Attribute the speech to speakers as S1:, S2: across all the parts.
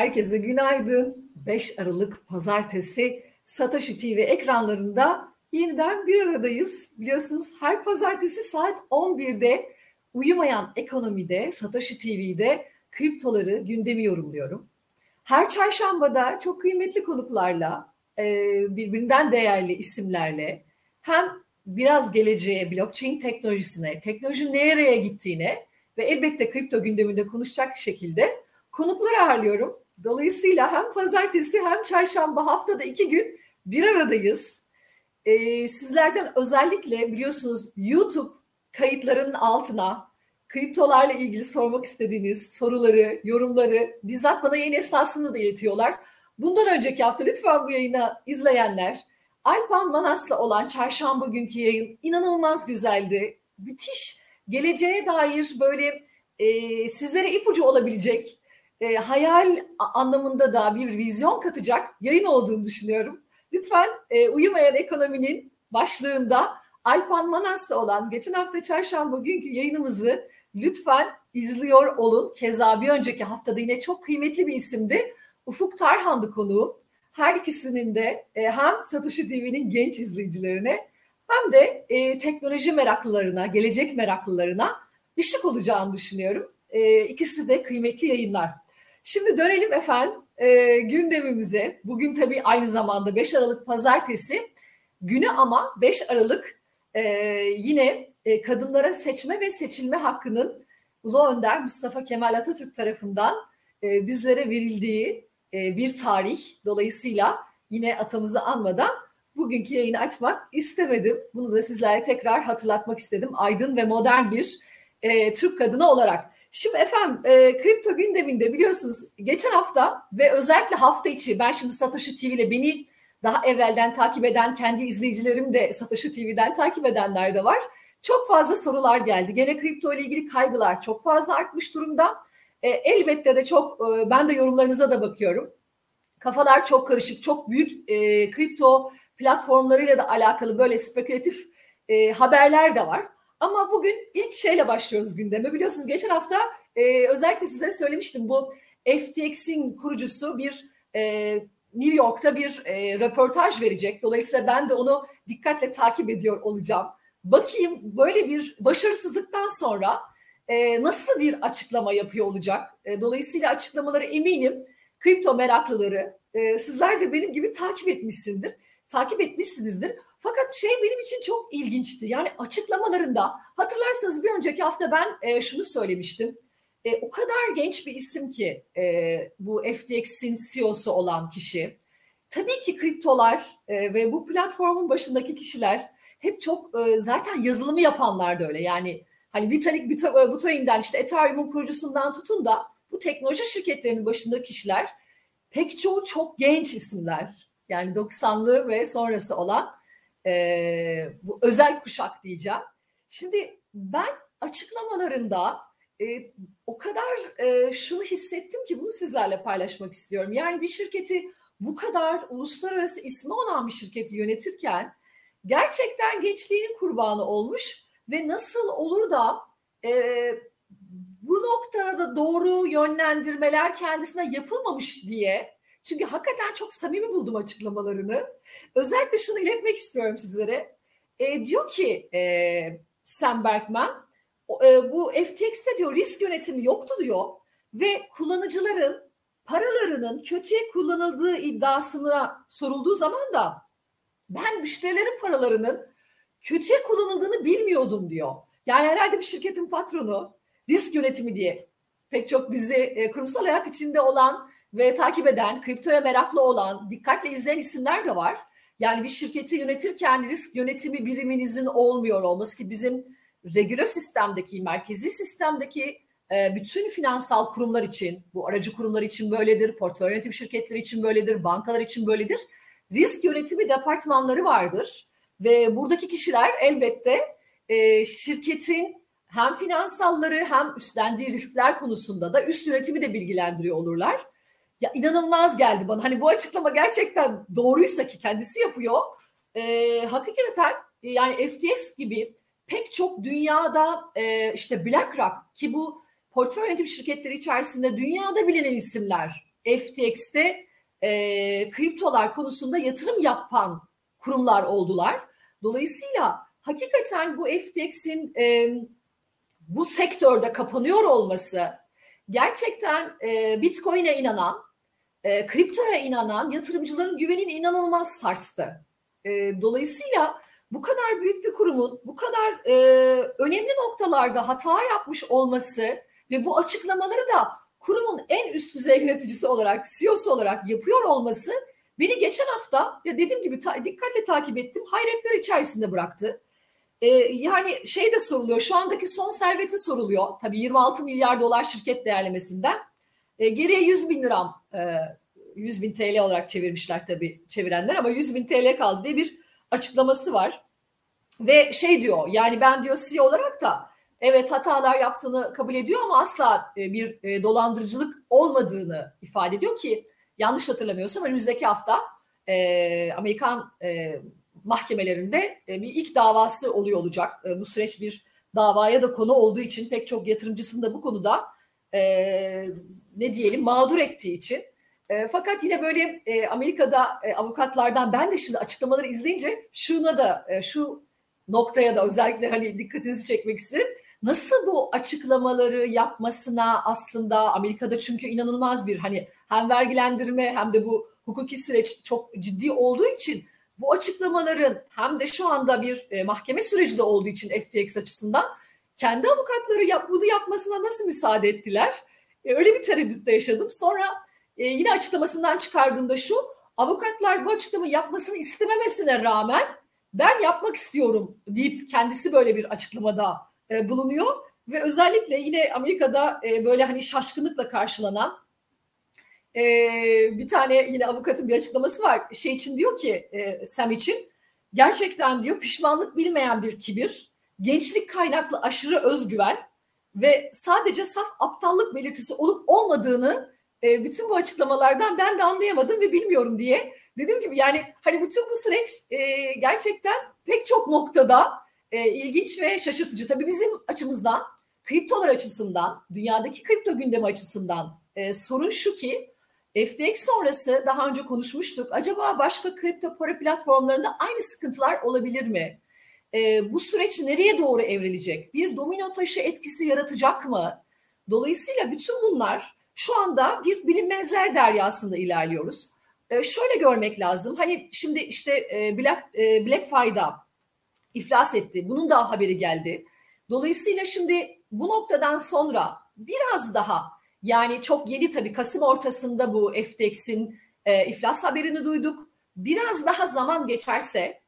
S1: Herkese günaydın. 5 Aralık Pazartesi Satoshi TV ekranlarında yeniden bir aradayız. Biliyorsunuz her pazartesi saat 11'de uyumayan ekonomide Satoshi TV'de kriptoları gündemi yorumluyorum. Her çarşambada çok kıymetli konuklarla, e, birbirinden değerli isimlerle hem biraz geleceğe, blockchain teknolojisine, teknolojinin nereye gittiğine ve elbette kripto gündeminde konuşacak şekilde konuklar ağırlıyorum. Dolayısıyla hem pazartesi hem çarşamba haftada iki gün bir aradayız. Ee, sizlerden özellikle biliyorsunuz YouTube kayıtlarının altına kriptolarla ilgili sormak istediğiniz soruları, yorumları bizzat bana yayın esnasında da iletiyorlar. Bundan önceki hafta lütfen bu yayını izleyenler Alpan Manas'la olan çarşamba günkü yayın inanılmaz güzeldi. Müthiş geleceğe dair böyle e, sizlere ipucu olabilecek e, hayal anlamında da bir vizyon katacak yayın olduğunu düşünüyorum. Lütfen e, Uyumayan Ekonomi'nin başlığında Alpan Manas'ta olan geçen hafta çarşamba günkü yayınımızı lütfen izliyor olun. Keza bir önceki haftada yine çok kıymetli bir isimdi. Ufuk Tarhan'dı konuğu. Her ikisinin de e, hem Satoshi TV'nin genç izleyicilerine hem de e, teknoloji meraklılarına, gelecek meraklılarına ışık olacağını düşünüyorum. E, ikisi de kıymetli yayınlar. Şimdi dönelim efendim e, gündemimize. Bugün tabii aynı zamanda 5 Aralık Pazartesi günü ama 5 Aralık e, yine e, kadınlara seçme ve seçilme hakkının Ulu Önder Mustafa Kemal Atatürk tarafından e, bizlere verildiği e, bir tarih. Dolayısıyla yine atamızı anmadan bugünkü yayını açmak istemedim. Bunu da sizlere tekrar hatırlatmak istedim. Aydın ve modern bir e, Türk kadını olarak. Şimdi efendim e, kripto gündeminde biliyorsunuz geçen hafta ve özellikle hafta içi ben şimdi Satoshi TV ile beni daha evvelden takip eden kendi izleyicilerim de Satoshi TV'den takip edenler de var. Çok fazla sorular geldi. Gene kripto ile ilgili kaygılar çok fazla artmış durumda. E, elbette de çok e, ben de yorumlarınıza da bakıyorum. Kafalar çok karışık, çok büyük e, kripto platformlarıyla da alakalı böyle spekülatif e, haberler de var. Ama bugün ilk şeyle başlıyoruz gündeme. Biliyorsunuz geçen hafta e, özellikle size söylemiştim bu FTX'in kurucusu bir e, New York'ta bir e, röportaj verecek. Dolayısıyla ben de onu dikkatle takip ediyor olacağım. Bakayım böyle bir başarısızlıktan sonra e, nasıl bir açıklama yapıyor olacak. E, dolayısıyla açıklamaları eminim kripto meraklıları e, sizler de benim gibi takip etmişsindir. Takip etmişsinizdir. Fakat şey benim için çok ilginçti. Yani açıklamalarında hatırlarsanız bir önceki hafta ben e, şunu söylemiştim. E, o kadar genç bir isim ki e, bu FTX'in CEO'su olan kişi. Tabii ki kriptolar e, ve bu platformun başındaki kişiler hep çok e, zaten yazılımı yapanlar da öyle. Yani hani Vitalik Buterin'den işte Ethereum'un kurucusundan tutun da bu teknoloji şirketlerinin başındaki kişiler pek çoğu çok genç isimler. Yani 90'lı ve sonrası olan e, bu özel kuşak diyeceğim. Şimdi ben açıklamalarında e, o kadar e, şunu hissettim ki bunu sizlerle paylaşmak istiyorum. Yani bir şirketi bu kadar uluslararası ismi olan bir şirketi yönetirken gerçekten gençliğinin kurbanı olmuş ve nasıl olur da e, bu noktada doğru yönlendirmeler kendisine yapılmamış diye çünkü hakikaten çok samimi buldum açıklamalarını. Özellikle şunu iletmek istiyorum sizlere. E, diyor ki e, Sam Berkman, e, bu FTX'te diyor risk yönetimi yoktu diyor ve kullanıcıların paralarının kötüye kullanıldığı iddiasına sorulduğu zaman da ben müşterilerin paralarının kötüye kullanıldığını bilmiyordum diyor. Yani herhalde bir şirketin patronu risk yönetimi diye pek çok bizi e, kurumsal hayat içinde olan ve takip eden, kriptoya meraklı olan, dikkatle izleyen isimler de var. Yani bir şirketi yönetirken risk yönetimi biriminizin olmuyor olması ki bizim regüle sistemdeki, merkezi sistemdeki e, bütün finansal kurumlar için, bu aracı kurumlar için böyledir, portföy yönetim şirketleri için böyledir, bankalar için böyledir. Risk yönetimi departmanları vardır ve buradaki kişiler elbette e, şirketin hem finansalları hem üstlendiği riskler konusunda da üst yönetimi de bilgilendiriyor olurlar ya inanılmaz geldi bana. Hani bu açıklama gerçekten doğruysa ki kendisi yapıyor. E, hakikaten yani FTX gibi pek çok dünyada e, işte BlackRock ki bu portföy yönetim şirketleri içerisinde dünyada bilinen isimler FTX'te e, kriptolar konusunda yatırım yapan kurumlar oldular. Dolayısıyla hakikaten bu FTX'in e, bu sektörde kapanıyor olması gerçekten e, Bitcoin'e inanan, e, kriptoya inanan yatırımcıların güvenini inanılmaz sarstı. E, dolayısıyla bu kadar büyük bir kurumun bu kadar e, önemli noktalarda hata yapmış olması ve bu açıklamaları da kurumun en üst düzey yöneticisi olarak, CEO'su olarak yapıyor olması beni geçen hafta ya dediğim gibi ta, dikkatle takip ettim. Hayretler içerisinde bıraktı. Ee, yani şey de soruluyor. Şu andaki son serveti soruluyor. Tabii 26 milyar dolar şirket değerlemesinden. Ee, geriye 100 bin liram e, 100 bin TL olarak çevirmişler tabii çevirenler ama 100 bin TL kaldı diye bir açıklaması var. Ve şey diyor yani ben diyor CEO olarak da evet hatalar yaptığını kabul ediyor ama asla e, bir e, dolandırıcılık olmadığını ifade ediyor ki yanlış hatırlamıyorsam önümüzdeki hafta e, Amerikan mahkemelerinde bir ilk davası oluyor olacak. Bu süreç bir davaya da konu olduğu için pek çok yatırımcısını da bu konuda ne diyelim mağdur ettiği için fakat yine böyle Amerika'da avukatlardan ben de şimdi açıklamaları izleyince şuna da şu noktaya da özellikle hani dikkatinizi çekmek isterim. Nasıl bu açıklamaları yapmasına aslında Amerika'da çünkü inanılmaz bir hani hem vergilendirme hem de bu hukuki süreç çok ciddi olduğu için bu açıklamaların hem de şu anda bir e, mahkeme süreci de olduğu için FTX açısından kendi avukatları yap, bunu yapmasına nasıl müsaade ettiler? E, öyle bir tereddütte yaşadım. Sonra e, yine açıklamasından çıkardığında şu avukatlar bu açıklama yapmasını istememesine rağmen ben yapmak istiyorum deyip kendisi böyle bir açıklamada e, bulunuyor ve özellikle yine Amerika'da e, böyle hani şaşkınlıkla karşılanan e, bir tane yine avukatın bir açıklaması var. Şey için diyor ki e, Sam için gerçekten diyor pişmanlık bilmeyen bir kibir, gençlik kaynaklı aşırı özgüven ve sadece saf aptallık belirtisi olup olmadığını e, bütün bu açıklamalardan ben de anlayamadım ve bilmiyorum diye dediğim gibi yani hani bütün bu süreç e, gerçekten pek çok noktada e, ilginç ve şaşırtıcı. Tabii bizim açımızdan, kriptolar açısından, dünyadaki kripto gündemi açısından e, sorun şu ki FTX sonrası daha önce konuşmuştuk. Acaba başka kripto para platformlarında aynı sıkıntılar olabilir mi? E, bu süreç nereye doğru evrilecek? Bir domino taşı etkisi yaratacak mı? Dolayısıyla bütün bunlar şu anda bir bilinmezler deryasında ilerliyoruz. E, şöyle görmek lazım. Hani şimdi işte e, Black e, BlackFi'da iflas etti. Bunun da haberi geldi. Dolayısıyla şimdi bu noktadan sonra biraz daha yani çok yeni tabii Kasım ortasında bu FTX'in e, iflas haberini duyduk. Biraz daha zaman geçerse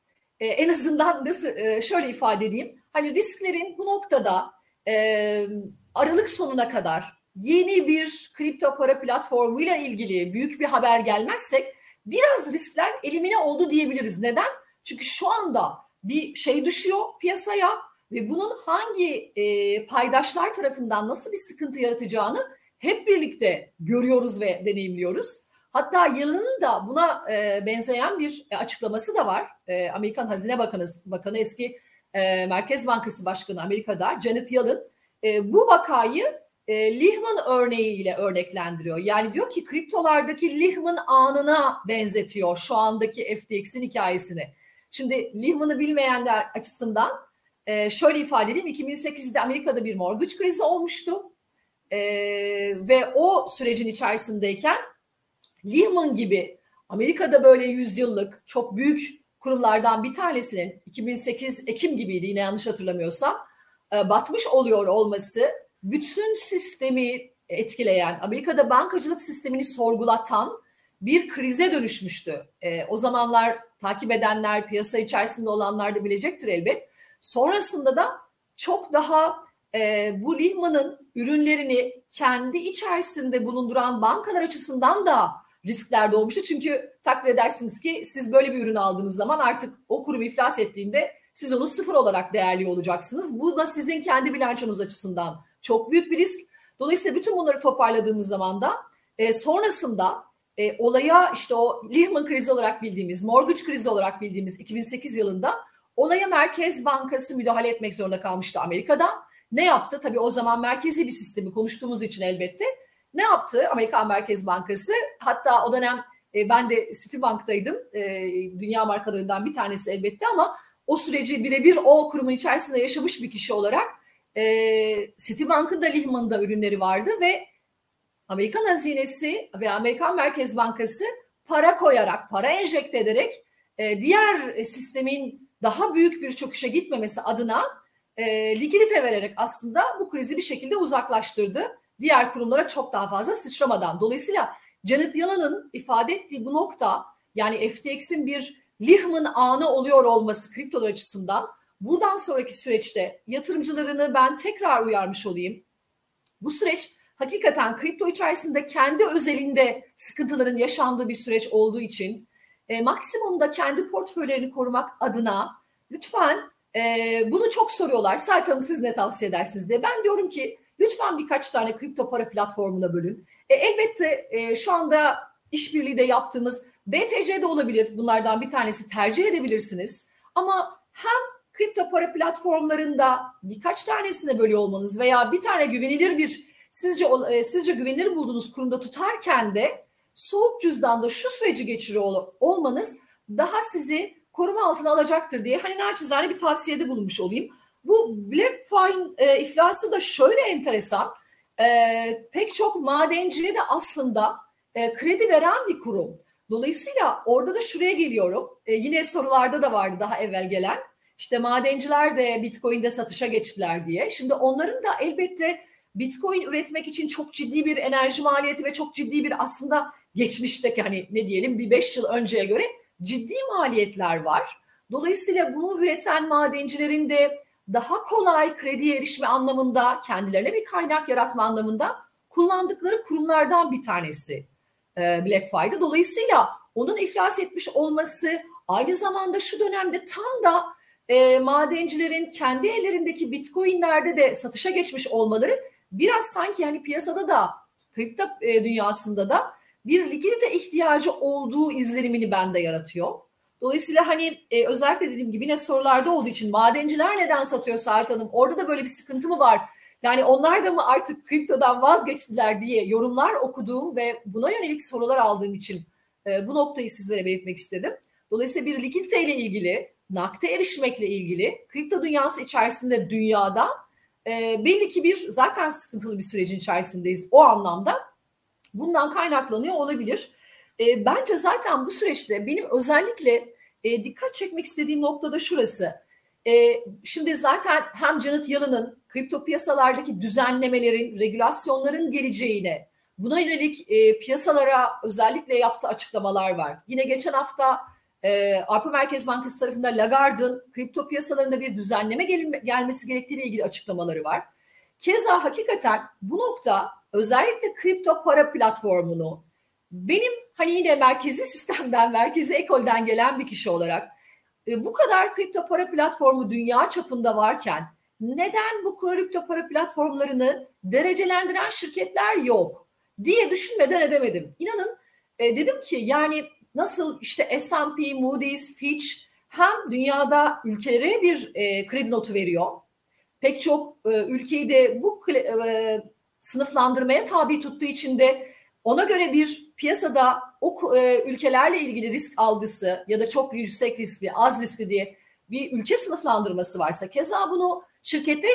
S1: e, en azından nasıl e, şöyle ifade edeyim. Hani risklerin bu noktada e, Aralık sonuna kadar yeni bir kripto para platformuyla ilgili büyük bir haber gelmezsek biraz riskler elimine oldu diyebiliriz. Neden? Çünkü şu anda bir şey düşüyor piyasaya ve bunun hangi e, paydaşlar tarafından nasıl bir sıkıntı yaratacağını hep birlikte görüyoruz ve deneyimliyoruz. Hatta yılının da buna e, benzeyen bir açıklaması da var. E, Amerikan Hazine Bakanı, Bakanı eski e, Merkez Bankası Başkanı Amerika'da Janet Yellen e, bu vakayı e, Lehman örneğiyle örneklendiriyor. Yani diyor ki kriptolardaki Lehman anına benzetiyor şu andaki FTX'in hikayesini. Şimdi Lehman'ı bilmeyenler açısından e, şöyle ifade edeyim. 2008'de Amerika'da bir mortgage krizi olmuştu. E, ve o sürecin içerisindeyken Lehman gibi Amerika'da böyle yüzyıllık çok büyük kurumlardan bir tanesinin 2008 Ekim gibiydi yine yanlış hatırlamıyorsam e, batmış oluyor olması bütün sistemi etkileyen, Amerika'da bankacılık sistemini sorgulatan bir krize dönüşmüştü. E, o zamanlar takip edenler, piyasa içerisinde olanlar da bilecektir elbet. Sonrasında da çok daha e, bu Lehman'ın ürünlerini kendi içerisinde bulunduran bankalar açısından da riskler doğmuştu. Çünkü takdir edersiniz ki siz böyle bir ürün aldığınız zaman artık o kurum iflas ettiğinde siz onu sıfır olarak değerli olacaksınız. Bu da sizin kendi bilançonuz açısından çok büyük bir risk. Dolayısıyla bütün bunları toparladığımız zaman da e, sonrasında e, olaya işte o Lehman krizi olarak bildiğimiz, mortgage krizi olarak bildiğimiz 2008 yılında olaya Merkez Bankası müdahale etmek zorunda kalmıştı Amerika'da. Ne yaptı? Tabii o zaman merkezi bir sistemi konuştuğumuz için elbette ne yaptı Amerikan Merkez Bankası? Hatta o dönem e, ben de Citibank'taydım. E, dünya markalarından bir tanesi elbette ama o süreci birebir o kurumun içerisinde yaşamış bir kişi olarak e, Citibank'ın da Lehman'da ürünleri vardı ve Amerikan hazinesi ve Amerikan Merkez Bankası para koyarak, para enjekte ederek e, diğer sistemin daha büyük bir çöküşe gitmemesi adına e, likidite vererek aslında bu krizi bir şekilde uzaklaştırdı. Diğer kurumlara çok daha fazla sıçramadan. Dolayısıyla Janet Yellen'ın ifade ettiği bu nokta yani FTX'in bir Lehman anı oluyor olması kriptolar açısından buradan sonraki süreçte yatırımcılarını ben tekrar uyarmış olayım. Bu süreç hakikaten kripto içerisinde kendi özelinde sıkıntıların yaşandığı bir süreç olduğu için e, maksimumda kendi portföylerini korumak adına lütfen e, bunu çok soruyorlar. Sait Hanım siz ne tavsiye edersiniz diye. Ben diyorum ki lütfen birkaç tane kripto para platformuna bölün. E, elbette e, şu anda işbirliği de yaptığımız BTC de olabilir. Bunlardan bir tanesi tercih edebilirsiniz. Ama hem kripto para platformlarında birkaç tanesine bölüyor olmanız veya bir tane güvenilir bir sizce e, sizce güvenilir bulduğunuz kurumda tutarken de soğuk cüzdanda şu süreci geçiriyor olmanız daha sizi koruma altına alacaktır diye hani naçizane bir tavsiyede bulunmuş olayım. Bu BlackFine e, iflası da şöyle enteresan. E, pek çok madenciye de aslında e, kredi veren bir kurum. Dolayısıyla orada da şuraya geliyorum. E, yine sorularda da vardı daha evvel gelen. İşte madenciler de Bitcoin'de satışa geçtiler diye. Şimdi onların da elbette Bitcoin üretmek için çok ciddi bir enerji maliyeti ve çok ciddi bir aslında geçmişteki hani ne diyelim bir beş yıl önceye göre ciddi maliyetler var. Dolayısıyla bunu üreten madencilerin de daha kolay krediye erişme anlamında kendilerine bir kaynak yaratma anlamında kullandıkları kurumlardan bir tanesi e, BlackFi'de. Dolayısıyla onun iflas etmiş olması aynı zamanda şu dönemde tam da e, madencilerin kendi ellerindeki bitcoinlerde de satışa geçmiş olmaları biraz sanki yani piyasada da kripto e, dünyasında da bir likidite ihtiyacı olduğu izlenimini bende yaratıyor. Dolayısıyla hani e, özellikle dediğim gibi yine sorularda olduğu için madenciler neden satıyor Sait Hanım? Orada da böyle bir sıkıntı mı var? Yani onlar da mı artık kriptodan vazgeçtiler diye yorumlar okuduğum ve buna yönelik sorular aldığım için e, bu noktayı sizlere belirtmek istedim. Dolayısıyla bir likidite ile ilgili, nakde erişmekle ilgili kripto dünyası içerisinde dünyada e, belli ki bir zaten sıkıntılı bir sürecin içerisindeyiz o anlamda. Bundan kaynaklanıyor olabilir. E, bence zaten bu süreçte benim özellikle e, dikkat çekmek istediğim noktada şurası. E, şimdi zaten hem Janet Yellen'ın kripto piyasalardaki düzenlemelerin, regülasyonların geleceğine, buna yönelik e, piyasalara özellikle yaptığı açıklamalar var. Yine geçen hafta e, Avrupa Merkez Bankası tarafından Lagarde'ın kripto piyasalarında bir düzenleme gel- gelmesi gerektiğiyle ilgili açıklamaları var. Keza hakikaten bu nokta özellikle kripto para platformunu benim hani yine merkezi sistemden, merkezi ekolden gelen bir kişi olarak e, bu kadar kripto para platformu dünya çapında varken neden bu kripto para platformlarını derecelendiren şirketler yok diye düşünmeden edemedim. İnanın e, dedim ki yani nasıl işte S&P, Moody's, Fitch hem dünyada ülkelere bir e, kredi notu veriyor. Pek çok e, ülkeyi de bu e, sınıflandırmaya tabi tuttuğu için de ona göre bir piyasada o e, ülkelerle ilgili risk algısı ya da çok yüksek riskli, az riskli diye bir ülke sınıflandırması varsa keza bunu şirketler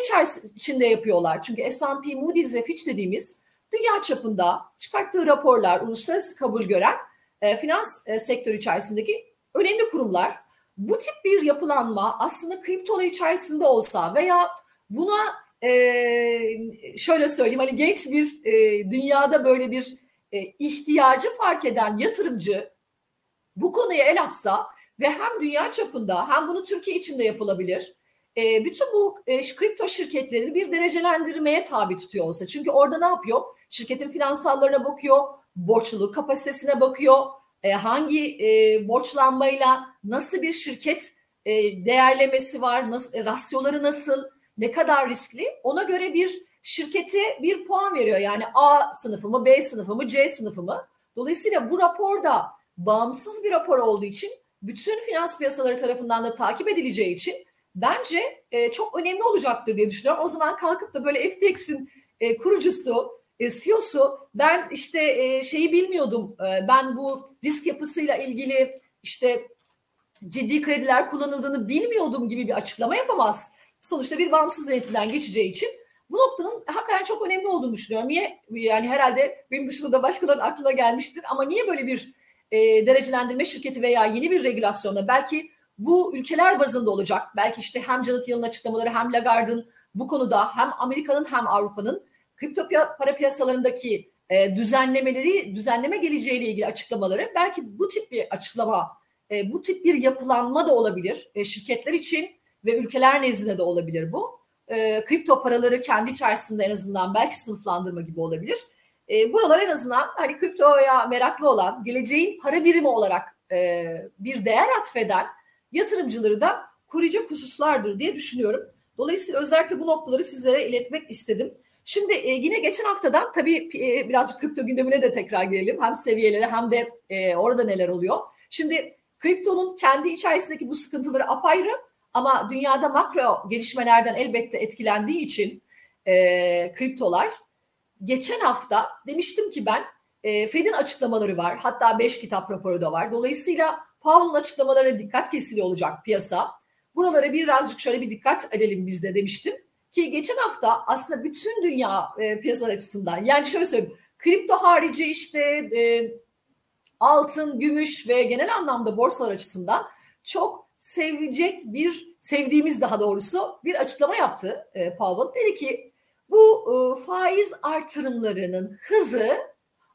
S1: içinde yapıyorlar. Çünkü S&P, Moody's ve Fitch dediğimiz dünya çapında çıkarttığı raporlar uluslararası kabul gören e, finans e, sektörü içerisindeki önemli kurumlar. Bu tip bir yapılanma aslında kriptolar içerisinde olsa veya buna e, şöyle söyleyeyim hani genç bir e, dünyada böyle bir e, ihtiyacı fark eden yatırımcı bu konuya el atsa ve hem dünya çapında hem bunu Türkiye içinde yapılabilir. E, bütün bu e, kripto şirketlerini bir derecelendirmeye tabi tutuyor olsa. Çünkü orada ne yapıyor? Şirketin finansallarına bakıyor, borçluluk kapasitesine bakıyor, e, hangi borçlanmayla nasıl bir şirket değerlemesi var, nasıl, rasyoları nasıl, ne kadar riskli ona göre bir şirkete bir puan veriyor. Yani A sınıfı mı, B sınıfı mı, C sınıfı mı? Dolayısıyla bu raporda bağımsız bir rapor olduğu için bütün finans piyasaları tarafından da takip edileceği için bence e, çok önemli olacaktır diye düşünüyorum. O zaman kalkıp da böyle FTX'in e, kurucusu e, CEO'su ben işte e, şeyi bilmiyordum. E, ben bu risk yapısıyla ilgili işte ciddi krediler kullanıldığını bilmiyordum gibi bir açıklama yapamaz. Sonuçta bir bağımsız denetimden geçeceği için bu noktanın hakikaten çok önemli olduğunu düşünüyorum. Niye? Yani herhalde benim dışında da başkalarının aklına gelmiştir ama niye böyle bir e, derecelendirme şirketi veya yeni bir regülasyonda belki bu ülkeler bazında olacak. Belki işte hem Janet Yellen'ın açıklamaları hem Lagarde'ın bu konuda hem Amerika'nın hem Avrupa'nın kripto para piyasalarındaki e, düzenlemeleri, düzenleme geleceğiyle ilgili açıklamaları belki bu tip bir açıklama, e, bu tip bir yapılanma da olabilir e, şirketler için ve ülkeler nezdinde de olabilir bu. E, kripto paraları kendi içerisinde en azından belki sınıflandırma gibi olabilir. E, buralar en azından hani kriptoya meraklı olan, geleceğin para birimi olarak e, bir değer atfeden yatırımcıları da koruyacak hususlardır diye düşünüyorum. Dolayısıyla özellikle bu noktaları sizlere iletmek istedim. Şimdi e, yine geçen haftadan tabii e, birazcık kripto gündemine de tekrar gelelim. Hem seviyelere hem de e, orada neler oluyor. Şimdi kriptonun kendi içerisindeki bu sıkıntıları apayrı ama dünyada makro gelişmelerden elbette etkilendiği için e, kriptolar geçen hafta demiştim ki ben e, Fed'in açıklamaları var. Hatta 5 kitap raporu da var. Dolayısıyla Powell'ın açıklamalarına dikkat kesiliyor olacak piyasa. Buralara birazcık şöyle bir dikkat edelim biz de demiştim. Ki geçen hafta aslında bütün dünya e, piyasalar açısından yani şöyle söyleyeyim kripto harici işte e, altın, gümüş ve genel anlamda borsalar açısından çok sevecek bir sevdiğimiz daha doğrusu bir açıklama yaptı e, Powell. Dedi ki bu e, faiz artırımlarının hızı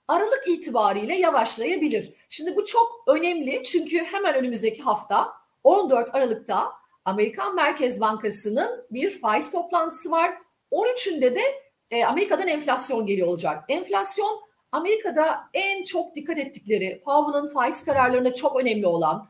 S1: Aralık itibariyle yavaşlayabilir. Şimdi bu çok önemli çünkü hemen önümüzdeki hafta 14 Aralık'ta Amerikan Merkez Bankası'nın bir faiz toplantısı var. 13'ünde de e, Amerika'dan enflasyon geliyor olacak. Enflasyon Amerika'da en çok dikkat ettikleri, Powell'ın faiz kararlarında çok önemli olan,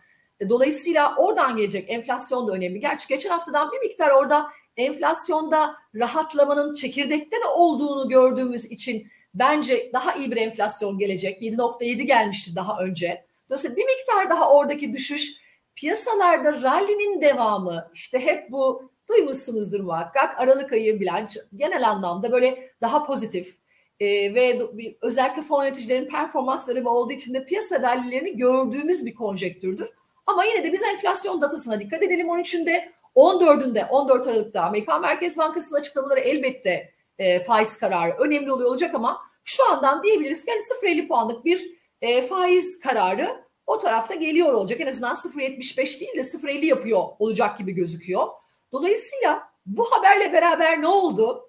S1: dolayısıyla oradan gelecek enflasyon da önemli. Gerçi geçen haftadan bir miktar orada enflasyonda rahatlamanın çekirdekte de olduğunu gördüğümüz için bence daha iyi bir enflasyon gelecek. 7.7 gelmişti daha önce. Dolayısıyla bir miktar daha oradaki düşüş piyasalarda rally'nin devamı işte hep bu duymuşsunuzdur muhakkak Aralık ayı bilanço genel anlamda böyle daha pozitif e, ve özellikle fon yöneticilerin performansları olduğu için de piyasa rallilerini gördüğümüz bir konjektürdür. Ama yine de biz enflasyon datasına dikkat edelim 13'ünde 14'ünde 14 Aralık'ta Amerikan Merkez Bankası'nın açıklamaları elbette e, faiz kararı önemli oluyor olacak ama şu andan diyebiliriz ki yani 0.50 puanlık bir e, faiz kararı o tarafta geliyor olacak. En azından 0.75 değil de 0.50 yapıyor olacak gibi gözüküyor. Dolayısıyla bu haberle beraber ne oldu?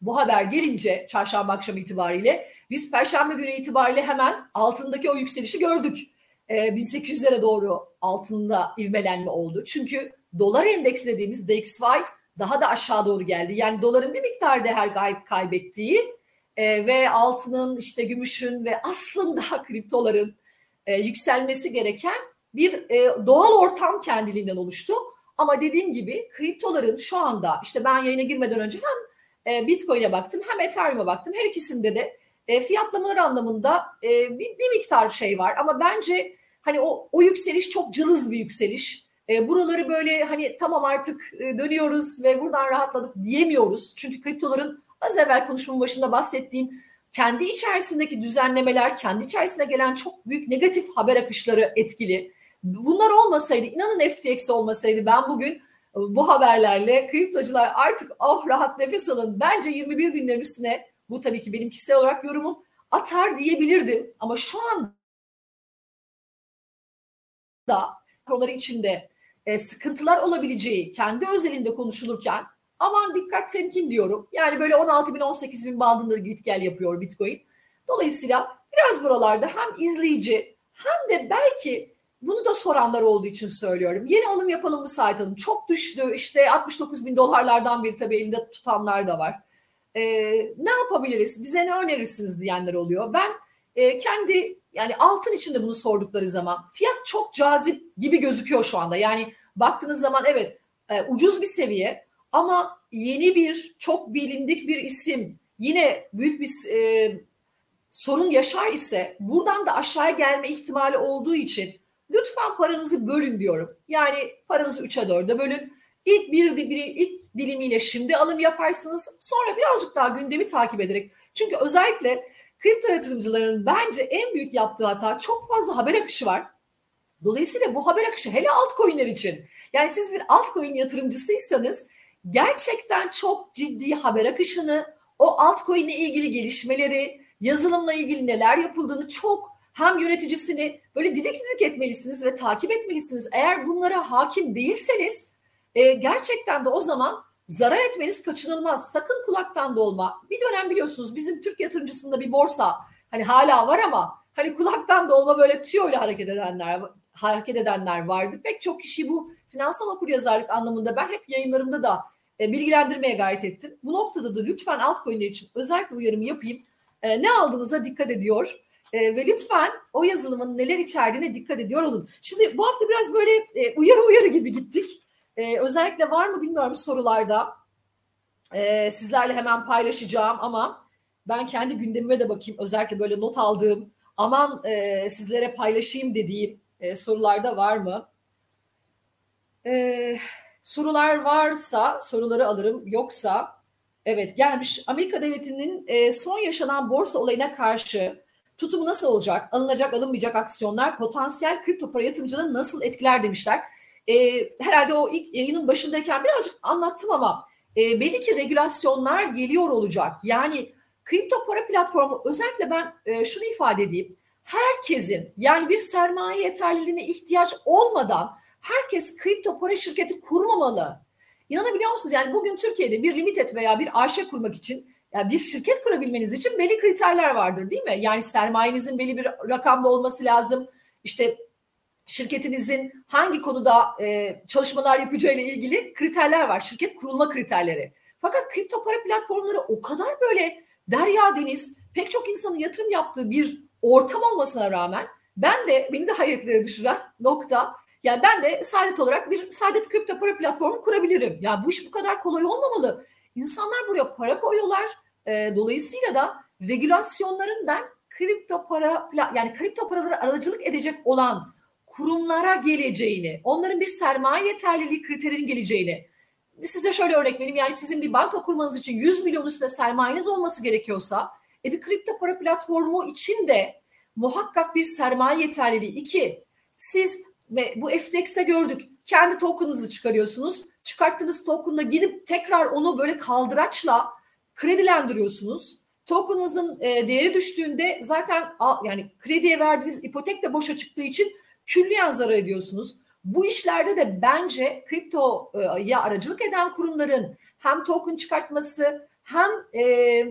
S1: Bu haber gelince çarşamba akşamı itibariyle biz perşembe günü itibariyle hemen altındaki o yükselişi gördük. Ee, 1800'lere doğru altında ivmelenme oldu. Çünkü dolar endeksi dediğimiz DXY daha da aşağı doğru geldi. Yani doların bir miktar değer kaybettiği e, ve altının işte gümüşün ve aslında kriptoların e, yükselmesi gereken bir e, doğal ortam kendiliğinden oluştu. Ama dediğim gibi kriptoların şu anda işte ben yayına girmeden önce hem Bitcoin'e baktım hem Ethereum'a baktım. Her ikisinde de fiyatlamalar anlamında bir, bir miktar şey var. Ama bence hani o, o yükseliş çok cılız bir yükseliş. E, buraları böyle hani tamam artık e, dönüyoruz ve buradan rahatladık diyemiyoruz. Çünkü kriptoların az evvel konuşmamın başında bahsettiğim kendi içerisindeki düzenlemeler, kendi içerisinde gelen çok büyük negatif haber akışları etkili. Bunlar olmasaydı, inanın FTX olmasaydı ben bugün e, bu haberlerle kriptocular artık oh rahat nefes alın. Bence 21 binlerin üstüne bu tabii ki benim kişisel olarak yorumum atar diyebilirdim. Ama şu an da konuları içinde e, sıkıntılar olabileceği kendi özelinde konuşulurken Aman dikkat temkin diyorum. Yani böyle 16 bin 18 bin bandında git gel yapıyor Bitcoin. Dolayısıyla biraz buralarda hem izleyici hem de belki bunu da soranlar olduğu için söylüyorum. Yeni alım yapalım mı sahip alım? Çok düştü. İşte 69 bin dolarlardan bir tabii elinde tutanlar da var. Ee, ne yapabiliriz? Bize ne önerirsiniz diyenler oluyor. Ben e, kendi yani altın içinde bunu sordukları zaman fiyat çok cazip gibi gözüküyor şu anda. Yani baktığınız zaman evet e, ucuz bir seviye ama yeni bir çok bilindik bir isim yine büyük bir e, sorun yaşar ise buradan da aşağıya gelme ihtimali olduğu için lütfen paranızı bölün diyorum. Yani paranızı 3'e 4'e bölün. İlk bir, bir ilk dilimiyle şimdi alım yaparsınız. Sonra birazcık daha gündemi takip ederek Çünkü özellikle kripto yatırımcıların bence en büyük yaptığı hata çok fazla haber akışı var. Dolayısıyla bu haber akışı hele altcoin'ler için. Yani siz bir altcoin yatırımcısıysanız gerçekten çok ciddi haber akışını, o altcoin ile ilgili gelişmeleri, yazılımla ilgili neler yapıldığını çok hem yöneticisini böyle didik didik etmelisiniz ve takip etmelisiniz. Eğer bunlara hakim değilseniz e, gerçekten de o zaman zarar etmeniz kaçınılmaz. Sakın kulaktan dolma. Bir dönem biliyorsunuz bizim Türk yatırımcısında bir borsa hani hala var ama hani kulaktan dolma böyle tüyo ile hareket edenler hareket edenler vardı. Pek çok kişi bu finansal okuryazarlık anlamında ben hep yayınlarımda da e, bilgilendirmeye gayret ettim. Bu noktada da lütfen altcoin'ler için özellikle uyarımı yapayım. E, ne aldığınıza dikkat ediyor. E, ve lütfen o yazılımın neler içerdiğine dikkat ediyor olun. Şimdi bu hafta biraz böyle e, uyarı uyarı gibi gittik. E, özellikle var mı bilmiyorum sorularda. E, sizlerle hemen paylaşacağım ama ben kendi gündemime de bakayım. Özellikle böyle not aldığım, aman e, sizlere paylaşayım dediğim e, sorularda var mı? E, sorular varsa soruları alırım. Yoksa evet gelmiş. Amerika devletinin e, son yaşanan borsa olayına karşı tutumu nasıl olacak? Alınacak alınmayacak aksiyonlar potansiyel kripto para yatırımcılarını nasıl etkiler demişler. E, herhalde o ilk yayının başındayken birazcık anlattım ama e, belli ki regülasyonlar geliyor olacak. Yani kripto para platformu özellikle ben e, şunu ifade edeyim. Herkesin yani bir sermaye yeterliliğine ihtiyaç olmadan herkes kripto para şirketi kurmamalı. İnanabiliyor musunuz? Yani bugün Türkiye'de bir limited veya bir AŞ kurmak için yani bir şirket kurabilmeniz için belli kriterler vardır değil mi? Yani sermayenizin belli bir rakamda olması lazım. İşte şirketinizin hangi konuda e, çalışmalar yapacağı ile ilgili kriterler var. Şirket kurulma kriterleri. Fakat kripto para platformları o kadar böyle derya deniz pek çok insanın yatırım yaptığı bir ortam olmasına rağmen ben de beni de hayretlere düşüren nokta yani ben de saadet olarak bir saadet kripto para platformu kurabilirim. Ya bu iş bu kadar kolay olmamalı. İnsanlar buraya para koyuyorlar. E, dolayısıyla da regülasyonların ben kripto para yani kripto paraları aracılık edecek olan kurumlara geleceğini, onların bir sermaye yeterliliği kriterinin geleceğini size şöyle örnek vereyim. Yani sizin bir banka kurmanız için 100 milyon üstünde sermayeniz olması gerekiyorsa e bir kripto para platformu için de muhakkak bir sermaye yeterliliği. İki, siz ve bu FTX'te gördük. Kendi token'ınızı çıkarıyorsunuz. Çıkarttığınız token'la gidip tekrar onu böyle kaldıraçla kredilendiriyorsunuz. Token'ınızın e, değeri düştüğünde zaten yani krediye verdiğiniz ipotek de boşa çıktığı için külliyen zarar ediyorsunuz. Bu işlerde de bence kriptoya aracılık eden kurumların hem token çıkartması hem e,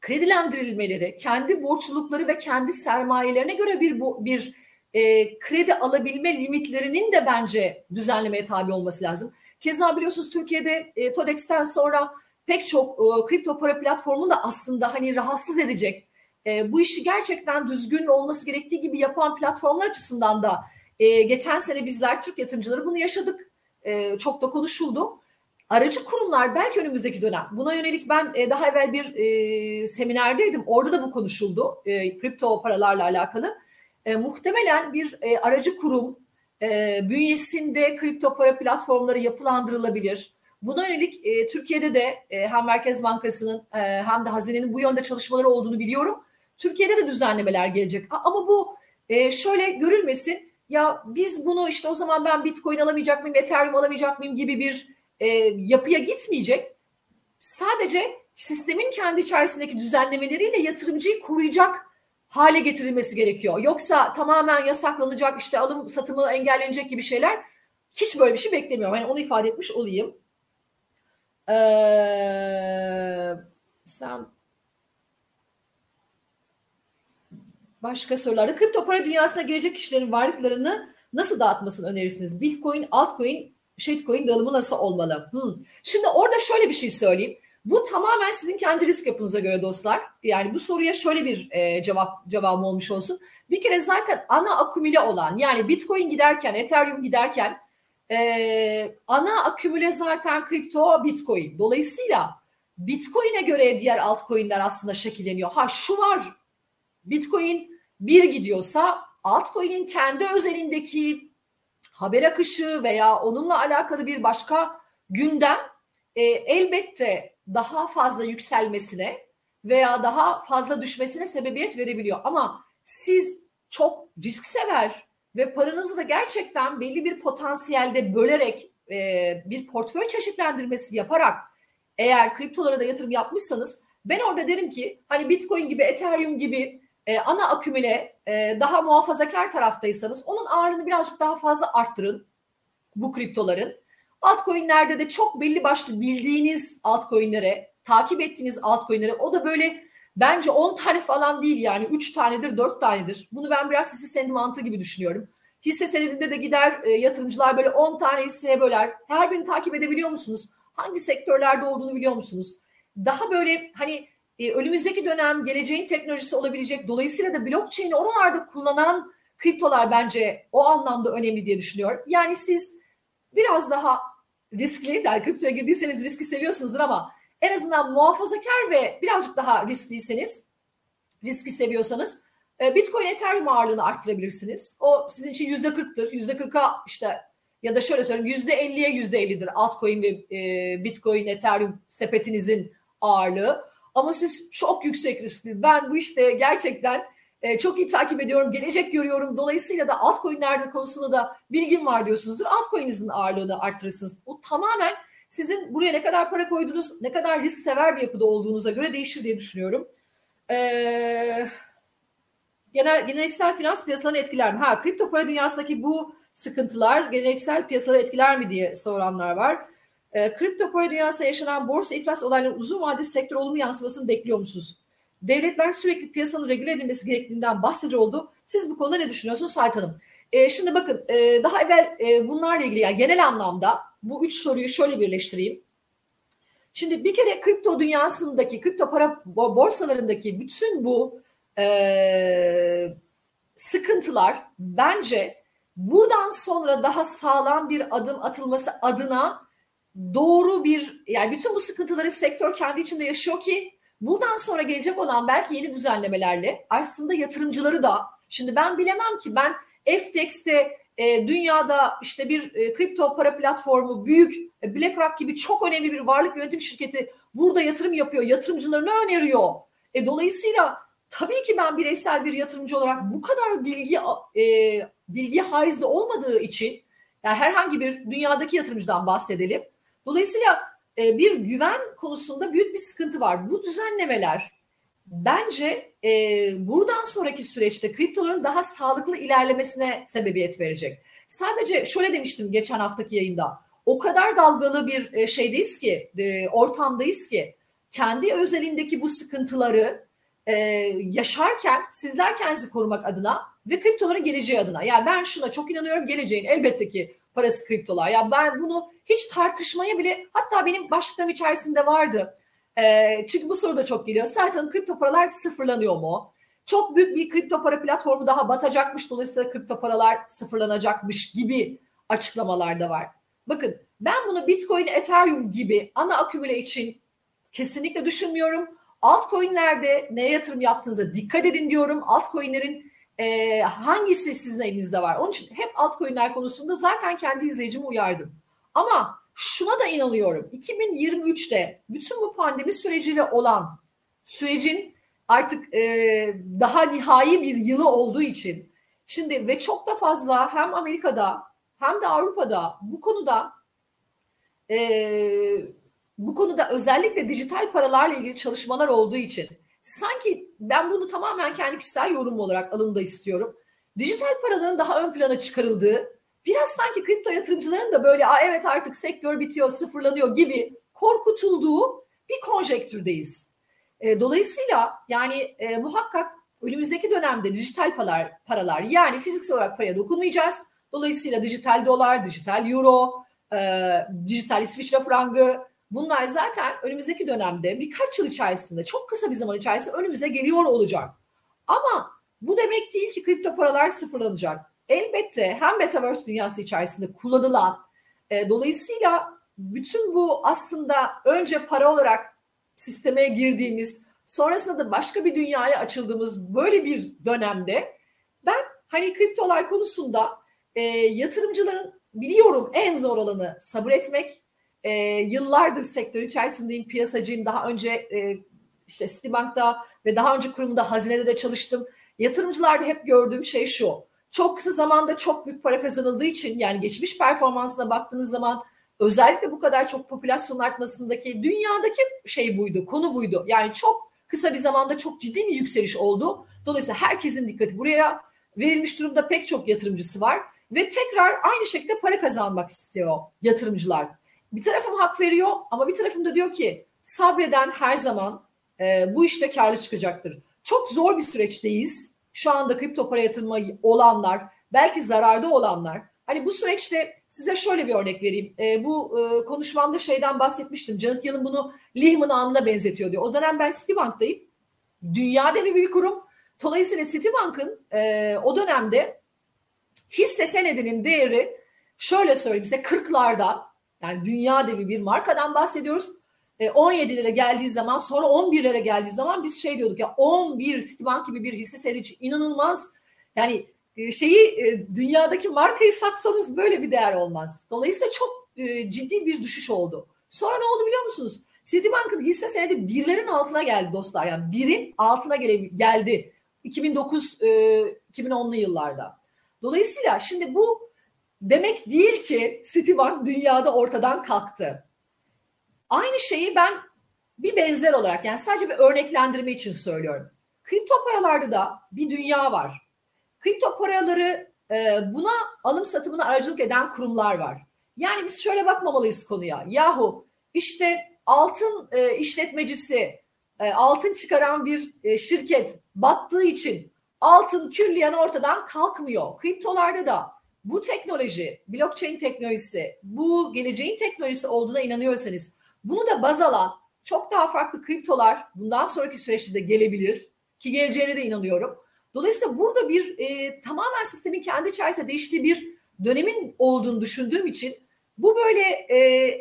S1: kredilendirilmeleri, kendi borçlulukları ve kendi sermayelerine göre bir bir e, kredi alabilme limitlerinin de bence düzenlemeye tabi olması lazım. Keza biliyorsunuz Türkiye'de e, TODEX'ten sonra pek çok e, kripto para platformu da aslında hani rahatsız edecek. E, bu işi gerçekten düzgün olması gerektiği gibi yapan platformlar açısından da e, geçen sene bizler Türk yatırımcıları bunu yaşadık. E, çok da konuşuldu. Aracı kurumlar belki önümüzdeki dönem. Buna yönelik ben e, daha evvel bir e, seminerdeydim. Orada da bu konuşuldu. E, kripto paralarla alakalı e, muhtemelen bir e, aracı kurum e, bünyesinde kripto para platformları yapılandırılabilir. Buna yönelik e, Türkiye'de de e, hem Merkez Bankası'nın e, hem de hazinenin bu yönde çalışmaları olduğunu biliyorum. Türkiye'de de düzenlemeler gelecek. Ama bu e, şöyle görülmesin. Ya biz bunu işte o zaman ben Bitcoin alamayacak mıyım, Ethereum alamayacak mıyım gibi bir e, yapıya gitmeyecek. Sadece sistemin kendi içerisindeki düzenlemeleriyle yatırımcıyı koruyacak hale getirilmesi gerekiyor. Yoksa tamamen yasaklanacak işte alım satımı engellenecek gibi şeyler hiç böyle bir şey beklemiyorum. Yani onu ifade etmiş olayım. Ee, sen başka sorularda kripto para dünyasına gelecek kişilerin varlıklarını nasıl dağıtmasını önerirsiniz? Bitcoin, altcoin, shitcoin dağılımı nasıl olmalı? Hmm. Şimdi orada şöyle bir şey söyleyeyim. Bu tamamen sizin kendi risk yapınıza göre dostlar. Yani bu soruya şöyle bir e, cevap cevabım olmuş olsun. Bir kere zaten ana akümüle olan yani Bitcoin giderken, Ethereum giderken e, ana akümüle zaten kripto Bitcoin. Dolayısıyla Bitcoin'e göre diğer altcoin'ler aslında şekilleniyor. Ha şu var Bitcoin bir gidiyorsa altcoin'in kendi özelindeki haber akışı veya onunla alakalı bir başka gündem e, elbette daha fazla yükselmesine veya daha fazla düşmesine sebebiyet verebiliyor. Ama siz çok risk sever ve paranızı da gerçekten belli bir potansiyelde bölerek e, bir portföy çeşitlendirmesi yaparak eğer kriptolara da yatırım yapmışsanız ben orada derim ki hani Bitcoin gibi, Ethereum gibi e, ana akümüle e, daha muhafazakar taraftaysanız onun ağırlığını birazcık daha fazla arttırın bu kriptoların. Altcoin'lerde de çok belli başlı bildiğiniz altcoin'lere, takip ettiğiniz altcoin'lere o da böyle bence 10 tane falan değil yani 3 tanedir, 4 tanedir. Bunu ben biraz hisse senedi mantığı gibi düşünüyorum. Hisse senedinde de gider e, yatırımcılar böyle 10 tane hisseye böler. Her birini takip edebiliyor musunuz? Hangi sektörlerde olduğunu biliyor musunuz? Daha böyle hani e, önümüzdeki dönem geleceğin teknolojisi olabilecek. Dolayısıyla da blockchain'i oralarda kullanan kriptolar bence o anlamda önemli diye düşünüyorum. Yani siz biraz daha riskli, yani kriptoya girdiyseniz riski seviyorsunuzdur ama en azından muhafazakar ve birazcık daha riskliyseniz, riski seviyorsanız e, Bitcoin Ethereum ağırlığını arttırabilirsiniz. O sizin için yüzde kırktır. Yüzde kırka işte ya da şöyle söyleyeyim yüzde elliye yüzde ellidir altcoin ve e, Bitcoin Ethereum sepetinizin ağırlığı. Ama siz çok yüksek riskli. Ben bu işte gerçekten e, çok iyi takip ediyorum. Gelecek görüyorum. Dolayısıyla da altcoin'lerde konusunda da bilgim var diyorsunuzdur. Altcoin'inizin ağırlığını arttırırsınız. O tamamen sizin buraya ne kadar para koydunuz, ne kadar risk sever bir yapıda olduğunuza göre değişir diye düşünüyorum. Eee genel geleneksel finans piyasalarını etkiler mi? Ha kripto para dünyasındaki bu sıkıntılar geleneksel piyasaları etkiler mi diye soranlar var. E, kripto para dünyasında yaşanan borsa iflas olaylarının uzun vadeli sektör olumlu yansımasını bekliyor musunuz? Devletler sürekli piyasanın regüle edilmesi gerektiğinden bahsediyor oldu. Siz bu konuda ne düşünüyorsunuz Sait Hanım? E, şimdi bakın e, daha evvel e, bunlarla ilgili yani genel anlamda bu üç soruyu şöyle birleştireyim. Şimdi bir kere kripto dünyasındaki, kripto para borsalarındaki bütün bu e, sıkıntılar bence buradan sonra daha sağlam bir adım atılması adına doğru bir yani bütün bu sıkıntıları sektör kendi içinde yaşıyor ki buradan sonra gelecek olan belki yeni düzenlemelerle aslında yatırımcıları da şimdi ben bilemem ki ben FTX'te e, dünyada işte bir e, kripto para platformu büyük e, BlackRock gibi çok önemli bir varlık yönetim şirketi burada yatırım yapıyor yatırımcılarına öneriyor. E, dolayısıyla tabii ki ben bireysel bir yatırımcı olarak bu kadar bilgi e, bilgi haizde olmadığı için yani herhangi bir dünyadaki yatırımcıdan bahsedelim. Dolayısıyla e, bir güven konusunda büyük bir sıkıntı var. Bu düzenlemeler bence e, buradan sonraki süreçte kriptoların daha sağlıklı ilerlemesine sebebiyet verecek. Sadece şöyle demiştim geçen haftaki yayında. O kadar dalgalı bir e, şeydeyiz ki, e, ortamdayız ki kendi özelindeki bu sıkıntıları e, yaşarken sizler kendinizi korumak adına ve kriptoların geleceği adına. Yani ben şuna çok inanıyorum geleceğin elbette ki parası kriptolar. Ya ben bunu hiç tartışmaya bile hatta benim başlıklarım içerisinde vardı. E, çünkü bu soru da çok geliyor. Zaten kripto paralar sıfırlanıyor mu? Çok büyük bir kripto para platformu daha batacakmış. Dolayısıyla kripto paralar sıfırlanacakmış gibi açıklamalar da var. Bakın ben bunu Bitcoin, Ethereum gibi ana akümüle için kesinlikle düşünmüyorum. Altcoin'lerde neye yatırım yaptığınıza dikkat edin diyorum. Altcoin'lerin e, hangisi sizin elinizde var? Onun için hep altcoin'ler konusunda zaten kendi izleyicimi uyardım. Ama şuna da inanıyorum. 2023'te bütün bu pandemi süreciyle olan sürecin artık e, daha nihai bir yılı olduğu için şimdi ve çok da fazla hem Amerika'da hem de Avrupa'da bu konuda e, bu konuda özellikle dijital paralarla ilgili çalışmalar olduğu için sanki ben bunu tamamen kendi kişisel yorum olarak alında istiyorum. Dijital paraların daha ön plana çıkarıldığı, biraz sanki kripto yatırımcıların da böyle Aa, evet artık sektör bitiyor, sıfırlanıyor gibi korkutulduğu bir konjektürdeyiz. E, dolayısıyla yani e, muhakkak önümüzdeki dönemde dijital paralar, paralar yani fiziksel olarak paraya dokunmayacağız. Dolayısıyla dijital dolar, dijital euro, e, dijital İsviçre frangı, Bunlar zaten önümüzdeki dönemde birkaç yıl içerisinde çok kısa bir zaman içerisinde önümüze geliyor olacak. Ama bu demek değil ki kripto paralar sıfırlanacak. Elbette hem metaverse dünyası içerisinde kullanılan e, dolayısıyla bütün bu aslında önce para olarak sisteme girdiğimiz sonrasında da başka bir dünyaya açıldığımız böyle bir dönemde ben hani kriptolar konusunda e, yatırımcıların biliyorum en zor olanı sabır etmek, e, yıllardır sektör içerisindeyim, piyasacıyım. Daha önce e, işte Citibank'ta ve daha önce kurumda hazinede de çalıştım. Yatırımcılarda hep gördüğüm şey şu. Çok kısa zamanda çok büyük para kazanıldığı için yani geçmiş performansına baktığınız zaman özellikle bu kadar çok popülasyon artmasındaki dünyadaki şey buydu, konu buydu. Yani çok kısa bir zamanda çok ciddi bir yükseliş oldu. Dolayısıyla herkesin dikkati buraya verilmiş durumda pek çok yatırımcısı var ve tekrar aynı şekilde para kazanmak istiyor yatırımcılar. Bir tarafım hak veriyor ama bir tarafım da diyor ki sabreden her zaman e, bu işte karlı çıkacaktır. Çok zor bir süreçteyiz. Şu anda kripto para yatırımı olanlar, belki zararda olanlar. Hani bu süreçte size şöyle bir örnek vereyim. E, bu e, konuşmamda şeyden bahsetmiştim. Janet Yellen bunu Lehman anına benzetiyor diyor. O dönem ben Citibank'tayım. Dünyada bir büyük kurum. Dolayısıyla Citibank'ın e, o dönemde hisse senedinin değeri şöyle söyleyeyim size 40'larda yani dünya devi bir markadan bahsediyoruz. 17 e, lira geldiği zaman sonra 11 lira geldiği zaman biz şey diyorduk ya 11 Citibank gibi bir hisse senedi inanılmaz yani e, şeyi e, dünyadaki markayı satsanız böyle bir değer olmaz. Dolayısıyla çok ciddi bir düşüş oldu. Sonra ne oldu biliyor musunuz? Citibank'ın hisse senedi birlerin altına geldi dostlar. Yani birin altına geldi 2009 2010'lu yıllarda. Dolayısıyla şimdi bu demek değil ki Citibank dünyada ortadan kalktı. Aynı şeyi ben bir benzer olarak yani sadece bir örneklendirme için söylüyorum. Kripto paralarda da bir dünya var. Kripto paraları e, buna alım satımına aracılık eden kurumlar var. Yani biz şöyle bakmamalıyız konuya. Yahu işte altın e, işletmecisi, e, altın çıkaran bir şirket battığı için altın külliyen ortadan kalkmıyor. Kriptolarda da bu teknoloji, blockchain teknolojisi, bu geleceğin teknolojisi olduğuna inanıyorsanız bunu da baz alan çok daha farklı kriptolar bundan sonraki süreçte de gelebilir ki geleceğine de inanıyorum. Dolayısıyla burada bir e, tamamen sistemin kendi içerisinde değiştiği bir dönemin olduğunu düşündüğüm için bu böyle e,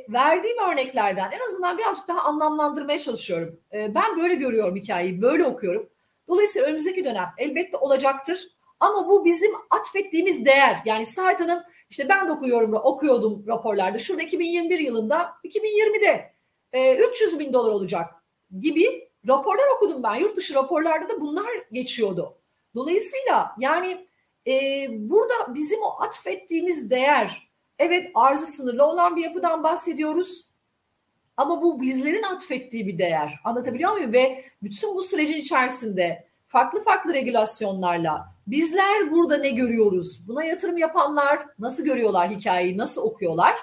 S1: verdiğim örneklerden en azından birazcık daha anlamlandırmaya çalışıyorum. E, ben böyle görüyorum hikayeyi, böyle okuyorum. Dolayısıyla önümüzdeki dönem elbette olacaktır. Ama bu bizim atfettiğimiz değer. Yani Saat Hanım işte ben de okuyorum, okuyordum raporlarda. Şurada 2021 yılında, 2020'de e, 300 bin dolar olacak gibi raporlar okudum ben. Yurt dışı raporlarda da bunlar geçiyordu. Dolayısıyla yani e, burada bizim o atfettiğimiz değer, evet arzı sınırlı olan bir yapıdan bahsediyoruz. Ama bu bizlerin atfettiği bir değer. Anlatabiliyor muyum? Ve bütün bu sürecin içerisinde farklı farklı regülasyonlarla bizler burada ne görüyoruz? Buna yatırım yapanlar nasıl görüyorlar hikayeyi, nasıl okuyorlar?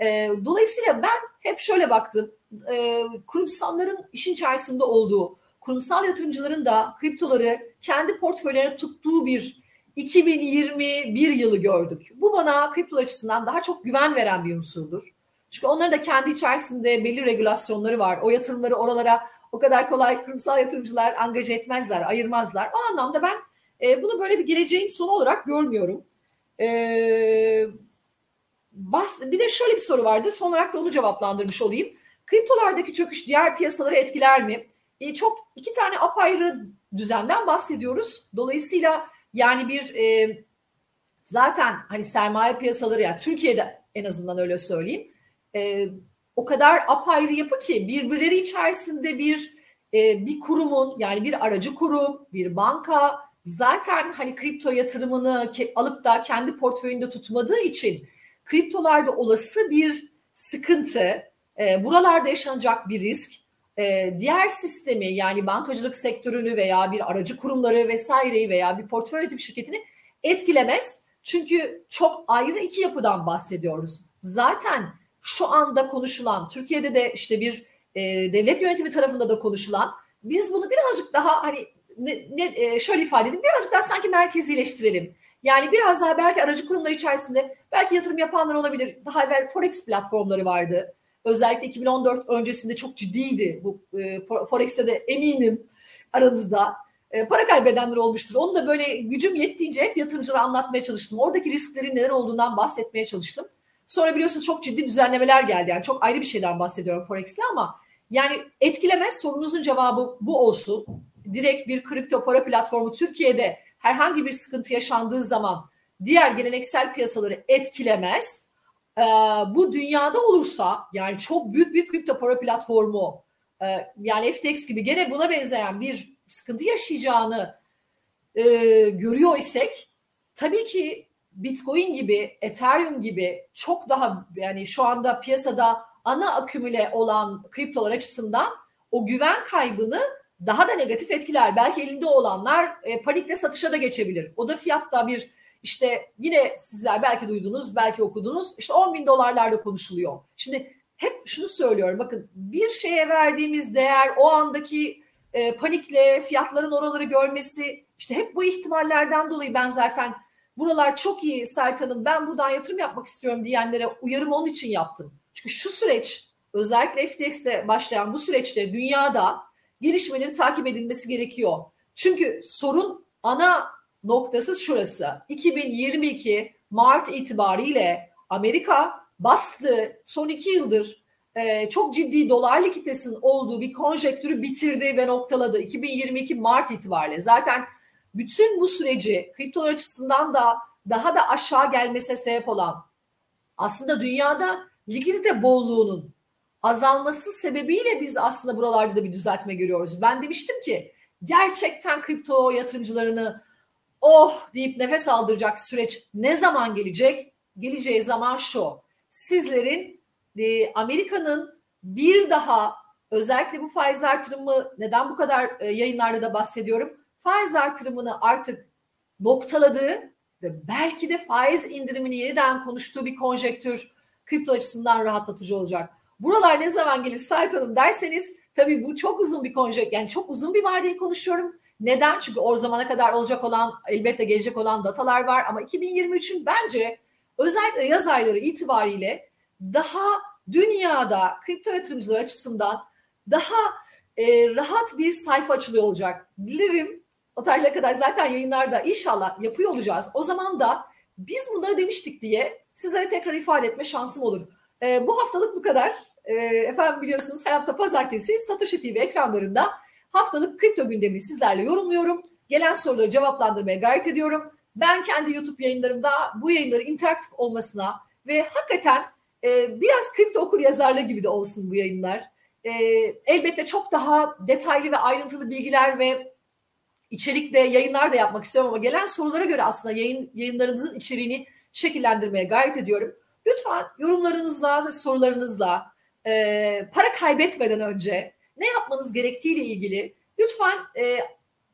S1: E, dolayısıyla ben hep şöyle baktım. E, kurumsalların işin içerisinde olduğu, kurumsal yatırımcıların da kriptoları kendi portföylerine tuttuğu bir 2021 yılı gördük. Bu bana kripto açısından daha çok güven veren bir unsurdur. Çünkü onların da kendi içerisinde belli regülasyonları var. O yatırımları oralara o kadar kolay kurumsal yatırımcılar angaje etmezler, ayırmazlar. O anlamda ben e, bunu böyle bir geleceğin sonu olarak görmüyorum. E, bahs bir de şöyle bir soru vardı. Son olarak da onu cevaplandırmış olayım. Kriptolardaki çöküş diğer piyasaları etkiler mi? E, çok iki tane apayrı düzenden bahsediyoruz. Dolayısıyla yani bir e, zaten hani sermaye piyasaları yani Türkiye'de en azından öyle söyleyeyim e, o kadar apayrı yapı ki birbirleri içerisinde bir e, bir kurumun yani bir aracı kurum, bir banka zaten hani kripto yatırımını alıp da kendi portföyünde tutmadığı için kriptolarda olası bir sıkıntı, e, buralarda yaşanacak bir risk, e, diğer sistemi yani bankacılık sektörünü veya bir aracı kurumları vesaireyi veya bir portföy yönetim şirketini etkilemez. Çünkü çok ayrı iki yapıdan bahsediyoruz. Zaten şu anda konuşulan, Türkiye'de de işte bir e, devlet yönetimi tarafında da konuşulan, biz bunu birazcık daha hani ne, ne, e, şöyle ifade edeyim, birazcık daha sanki merkezileştirelim. Yani biraz daha belki aracı kurumlar içerisinde belki yatırım yapanlar olabilir. Daha evvel Forex platformları vardı. Özellikle 2014 öncesinde çok ciddiydi. Bu e, Forex'te de eminim aranızda e, para kaybedenler olmuştur. Onu da böyle gücüm yettiğince hep yatırımcılara anlatmaya çalıştım. Oradaki risklerin neler olduğundan bahsetmeye çalıştım. Sonra biliyorsunuz çok ciddi düzenlemeler geldi. Yani çok ayrı bir şeyden bahsediyorum Forex'le ama yani etkilemez sorunuzun cevabı bu olsun. Direkt bir kripto para platformu Türkiye'de herhangi bir sıkıntı yaşandığı zaman diğer geleneksel piyasaları etkilemez. Ee, bu dünyada olursa yani çok büyük bir kripto para platformu e, yani FTX gibi gene buna benzeyen bir sıkıntı yaşayacağını e, görüyor isek tabii ki Bitcoin gibi, Ethereum gibi çok daha yani şu anda piyasada ana akümüle olan kriptolar açısından o güven kaybını daha da negatif etkiler. Belki elinde olanlar e, panikle satışa da geçebilir. O da fiyatta bir işte yine sizler belki duydunuz, belki okudunuz. İşte 10 bin dolarlarda konuşuluyor. Şimdi hep şunu söylüyorum. Bakın bir şeye verdiğimiz değer o andaki e, panikle fiyatların oraları görmesi işte hep bu ihtimallerden dolayı ben zaten buralar çok iyi Sait Hanım ben buradan yatırım yapmak istiyorum diyenlere uyarım onun için yaptım. Çünkü şu süreç özellikle FTX'te başlayan bu süreçte dünyada gelişmeleri takip edilmesi gerekiyor. Çünkü sorun ana noktası şurası. 2022 Mart itibariyle Amerika bastı son iki yıldır e, çok ciddi dolar likiditesinin olduğu bir konjektürü bitirdi ve noktaladı. 2022 Mart itibariyle zaten bütün bu süreci kriptolar açısından da daha da aşağı gelmesine sebep olan aslında dünyada likidite bolluğunun azalması sebebiyle biz aslında buralarda da bir düzeltme görüyoruz. Ben demiştim ki gerçekten kripto yatırımcılarını oh deyip nefes aldıracak süreç ne zaman gelecek? Geleceği zaman şu. Sizlerin e, Amerika'nın bir daha özellikle bu faiz artırımı neden bu kadar e, yayınlarda da bahsediyorum? Faiz artırımını artık noktaladığı ve belki de faiz indirimini yeniden konuştuğu bir konjektür kripto açısından rahatlatıcı olacak. Buralar ne zaman gelir Sait Hanım derseniz tabii bu çok uzun bir konjektür yani çok uzun bir vadeyi konuşuyorum. Neden? Çünkü o zamana kadar olacak olan elbette gelecek olan datalar var ama 2023'ün bence özellikle yaz ayları itibariyle daha dünyada kripto yatırımcılar açısından daha e, rahat bir sayfa açılıyor olacak. Dilerim o tarihe kadar zaten yayınlarda inşallah yapıyor olacağız. O zaman da biz bunları demiştik diye sizlere tekrar ifade etme şansım olur. E, bu haftalık bu kadar. E, efendim biliyorsunuz her hafta pazartesi Satoshi TV ekranlarında haftalık kripto gündemini sizlerle yorumluyorum. Gelen soruları cevaplandırmaya gayret ediyorum. Ben kendi YouTube yayınlarımda bu yayınların interaktif olmasına ve hakikaten e, biraz kripto okur yazarlığı gibi de olsun bu yayınlar. E, elbette çok daha detaylı ve ayrıntılı bilgiler ve içerikte yayınlar da yapmak istiyorum ama gelen sorulara göre aslında yayın yayınlarımızın içeriğini şekillendirmeye gayret ediyorum. Lütfen yorumlarınızla ve sorularınızla e, para kaybetmeden önce ne yapmanız gerektiğiyle ilgili lütfen e,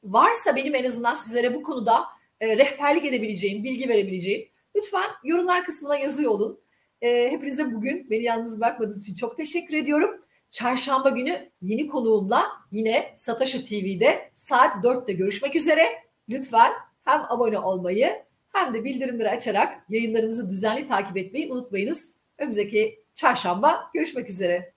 S1: varsa benim en azından sizlere bu konuda e, rehberlik edebileceğim, bilgi verebileceğim lütfen yorumlar kısmına yazıyor olun. E, hepinize bugün beni yalnız bırakmadığınız için çok teşekkür ediyorum. Çarşamba günü yeni konuğumla yine Sataşı TV'de saat 4'te görüşmek üzere. Lütfen hem abone olmayı hem de bildirimleri açarak yayınlarımızı düzenli takip etmeyi unutmayınız. Önümüzdeki Çarşamba görüşmek üzere.